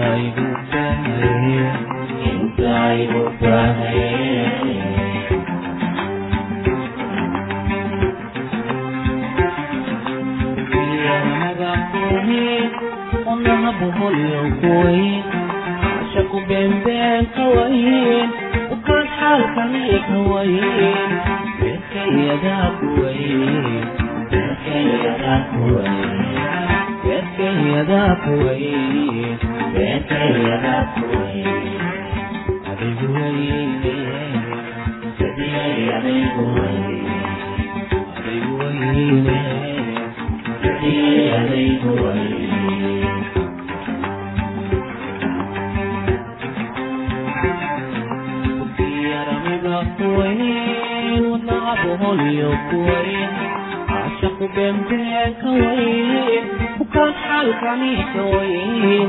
inside of the hair, inside of the hair. Qolnaha boqolyo kuweyn Cashaku beenbeen kawayn Ukaan xaalkanii kawayn Beerkayadaa kuweyn Beerkayadaa kuweyn Beerkayadaa kuweyn عشق بمديك وين وكان حالك عليك وين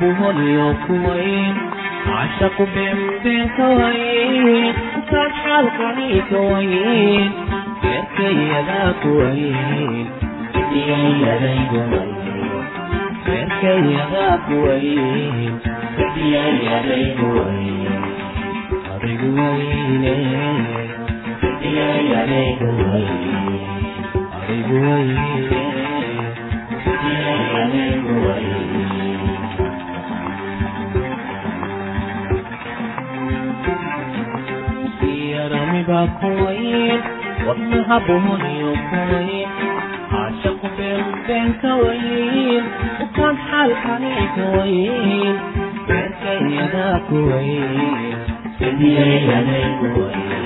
wadnaha buholiyo kuwayn cashaqu beenbeen ka wayn intaad xaalkani ka wayn beerkayadaa kuwayn diyayadaygu beerkayadaa kuwayn diyayadaygu wayn bediyayadaygu wayn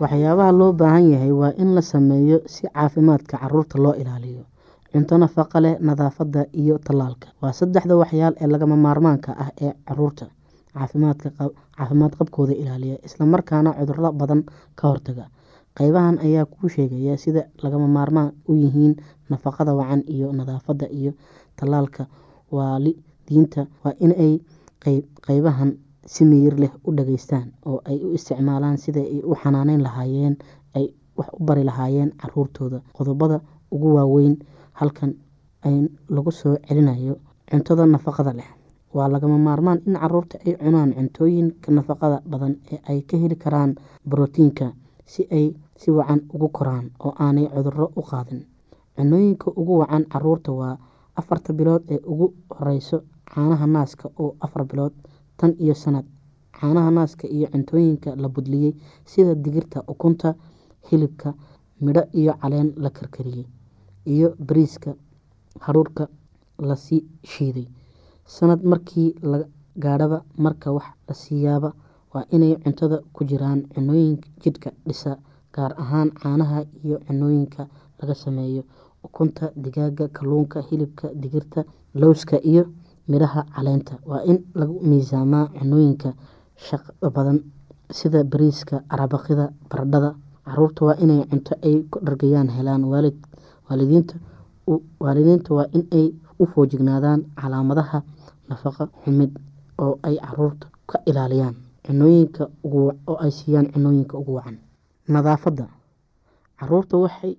waxyaabaha loo baahan yahay in la sameeyo si caafimaadka carruurta loo ilaaliyo. Cunto nafaqa leh nadaafadda iyo tallaalka. Waa saddexda waxyaal ee lagama maarmaanka ah ee carruurta caafimaad qabkooda ilaaliya islamarkaana cudurro badan ka hortaga. Qeybahan ayaa kuu sheegaya sida lagama maarmaan u yihiin nafaqada wacan iyo nadaafadda iyo tallaalka. Waalidiinta waa inay qeybahan si miyir leh u dhageystaan oo ay u isticmaalaan sida ay u xanaaneyn lahaayeen ay wax u bari lahaayeen caruurtooda. Qodobada ugu waaweyn halkan lagu soo celinayo cuntada nafaqada leh. Waa lagama maarmaan in carruurta ay cunaan cuntooyinka nafaqada badan ee ay ka heli karaan brotiinka si ay si wacan ugu koraan oo aanay cudurro u qaadin. Cunooyinka ugu wacan carruurta waa afarta bilood ee ugu horeyso caanaha naaska oo afar bilood tan iyo sanad. Caanaha naaska iyo cuntooyinka la budliyey sida digirta ukunta hilibka midho iyo caleen la karkariyey iyo bariiska haruurka la sii shiiday. Sanad markii gaadhaba marka wax la siiyaaba waa inay cuntada ku jiraan cunooyinka jidhka dhisa gaar ahaan caanaha iyo cunooyinka laga sameeyo. Ukunta digaaga kalluunka hilibka digirta lowska iyo midhaha caleenta. Waa in lagu miisaamaa cunooyinka shaqada badan sida bariiska arabaqida baradhada carruurta waa inay cunto ay ku dhargayaan helaan waalidiinta waa in ay u foojignaadaan calaamadaha nafaqa xumid oo ay carruurta ka ilaaliyaan cunooyinka oo ay siiyaan cunooyinka ugu wacan. Nadaafadda. Caruurta waxay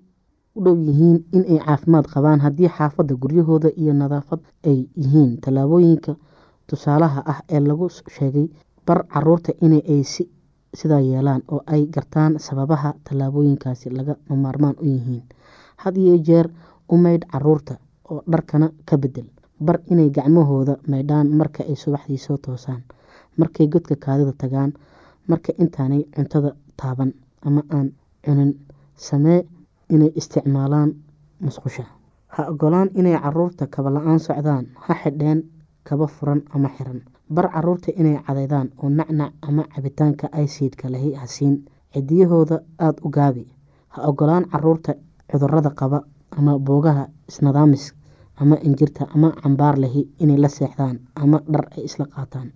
u dhow yihiin inay caafimaad qabaan haddii xaafadda guryahooda iyo nadaafad ay yihiin. Tallaabooyinka tusaalaha ah ee lagu sheegay bar carruurta in ay sidaa yeelaan oo ay gartaan sababaha tallaabooyinkaasi laga maarmaan u yihiin. Had iyo jeer u maydh carruurta oo dharkana ka bedel bar inay gacmahooda maydhaan marka ay subaxdii soo toosaan markay godka kaadida tagaan marka intaanay cuntada taaban ama aan cunin. Samee inay isticmaalaan musqusha. Ha ogolaan inay carruurta kaba la'aan socdaan ha xidheen kaba furan ama xiran bar carruurta inay cadeydaan oo nacnac ama cabitaanka aysiidka lahi hasiin. Cidiyahooda aada u gaabi. Ha ogolaan carruurta cudurrada qaba ama boogaha isnadaamis ama injirta ama cambaar lahi inay la seexdaan ama dhar ay isla qaataan.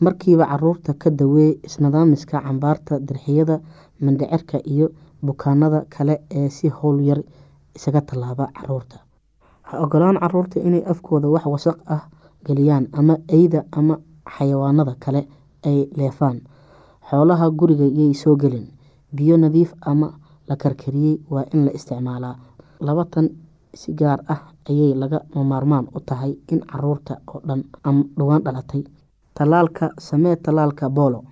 Markiiba carruurta ka daweey isnadaamiska cambaarta dirxiyada mindhicirka iyo bukaanada kale ee si howlyar isaga tallaaba carruurta. Ha ogolaan carruurta inay afkooda wax wasaq ah geliyaan ama eyda ama xayawaanada kale ay leefaan. Xoolaha guriga yay soo gelin. Biyo nadiif ama la karkariyey waa in la isticmaalaa. Laba tan si gaar ah ayay laga maarmaan u tahay in carruurta oo dhan ama dhowaan dhalatay. Tallaalka samee tallaalka boolo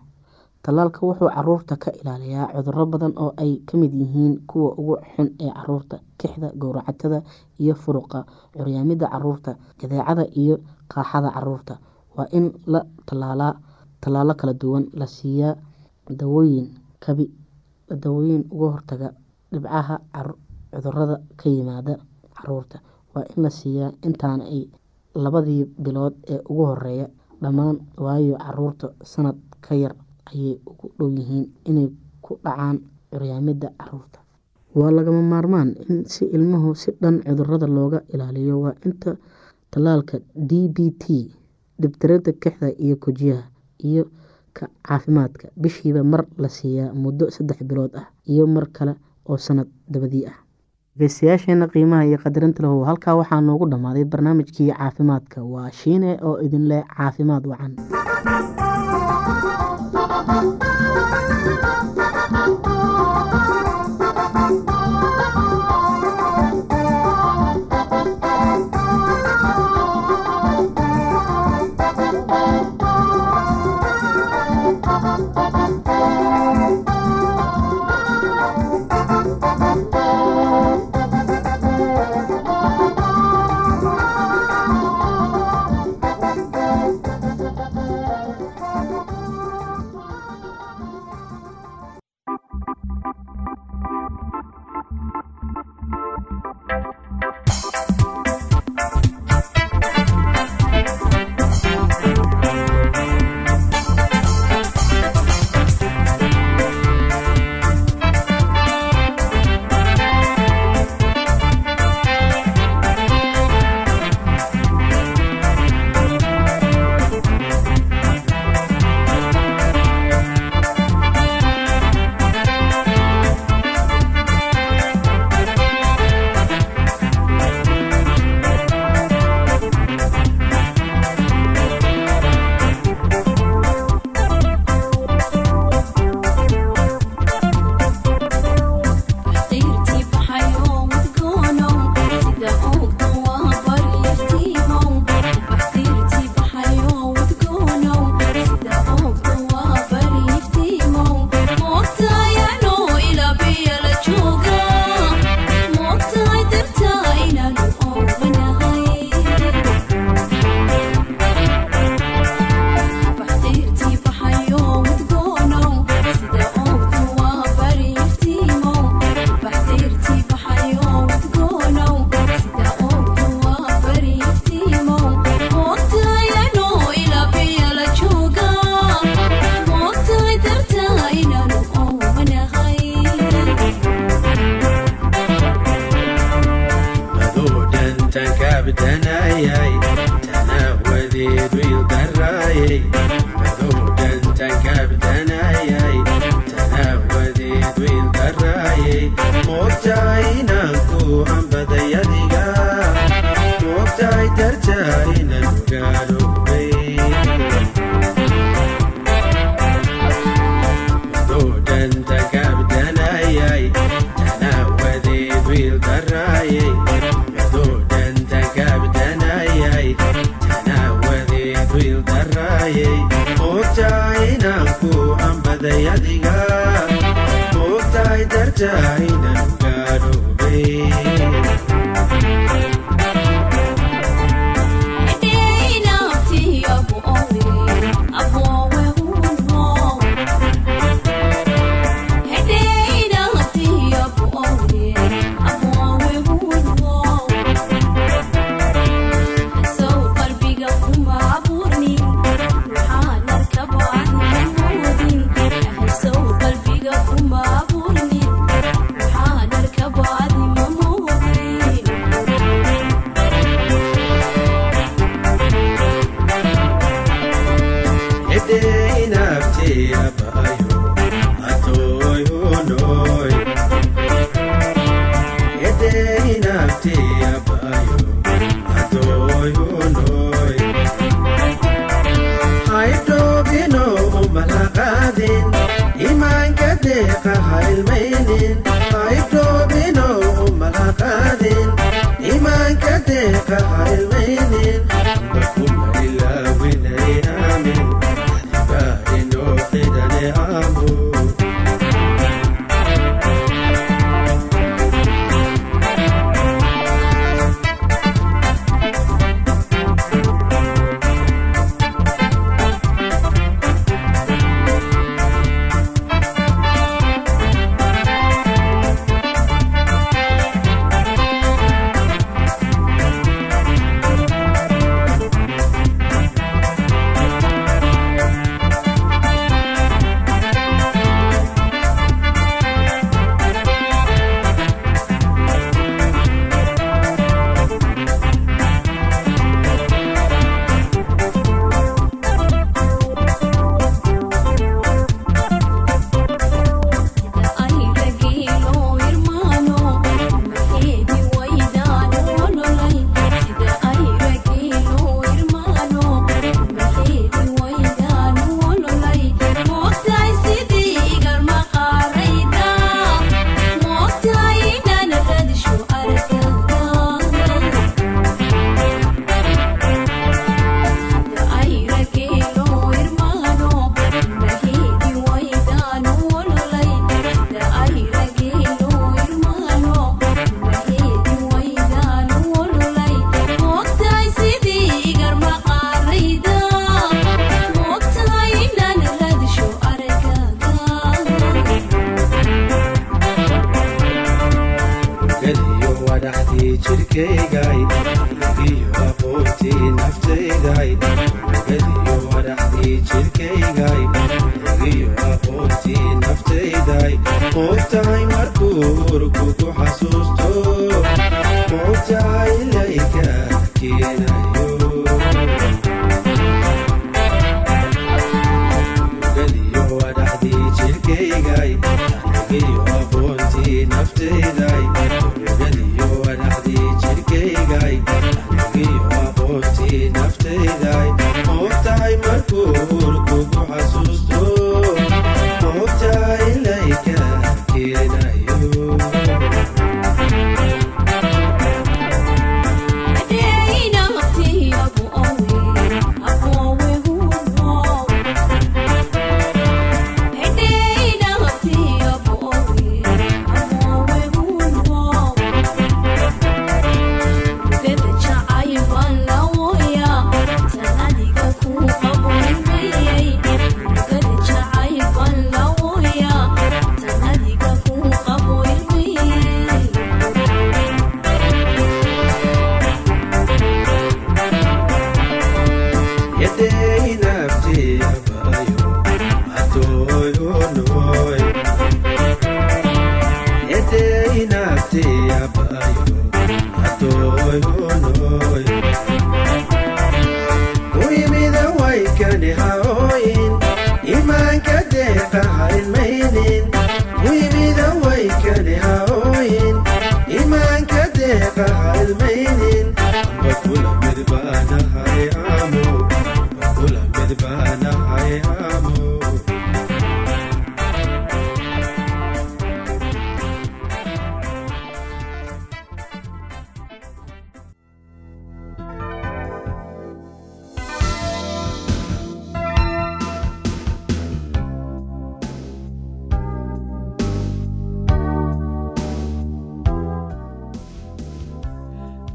tallaalka wuxuu carruurta ka ilaaliyaa cuduro badan oo ay ka mid yihiin kuwa ugu xun ee carruurta kixda gowracatada iyo furuqa curyaamida carruurta jadeecada iyo qaaxada carruurta waa in la tallaalaa tallaalo kala duwan la siiyaa dawooyin kabi dawooyin uga hortaga dhibcaha cudurrada ka yimaada carruurta waa in la siiyaa intaan ay labadii bilood ee ugu horreeya dhammaan waayo carruurta sanad ka yar ayay ugu dhow yihiin inay ku dhacaan curyaamida carruurta waa lagama maarmaan in si ilmuhu si dhan cudurrada looga ilaaliyo. Waa inta tallaalka d b t dhibtirada kixda iyo kojiyaha iyo ka caafimaadka. Bishiiba mar la siiyaa muddo saddex bilood ah iyo mar kale oo sanad dabadii ah. Dhegeystayaasheena qiimaha iyo qadarinta lahu halkaa waxaa noogu dhammaaday barnaamijkii caafimaadka. Waa shiine oo idin leh caafimaad wacan qalbiga kuma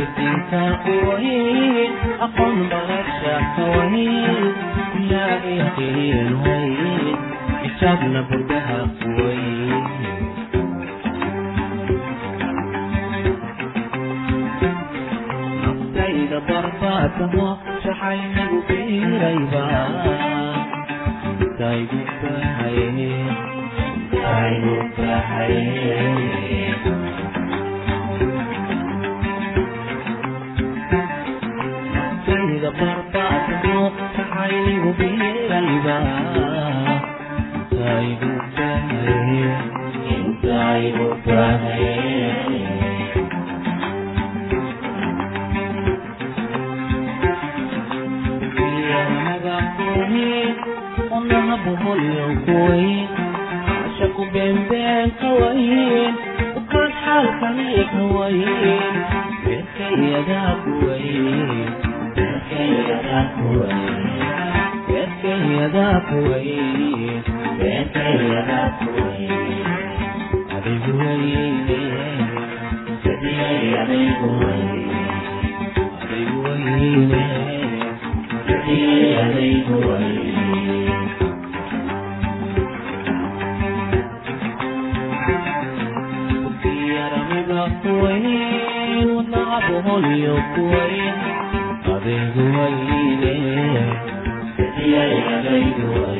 nuubisinka wayn aqoon barasha wayn ilaahay yaqiin wayn kitaabna gudaha wayn nuubisinka wayn aqoon barasha wayn ilaahay yaqiin wayn kitaabna gudaha wayn naftayda barbaadamo shaxaynigu biirayba intaygu bahaye intaygu bahaye naftayda barbaadamo shaxaynigu boholyo kuwayn عليك وأنا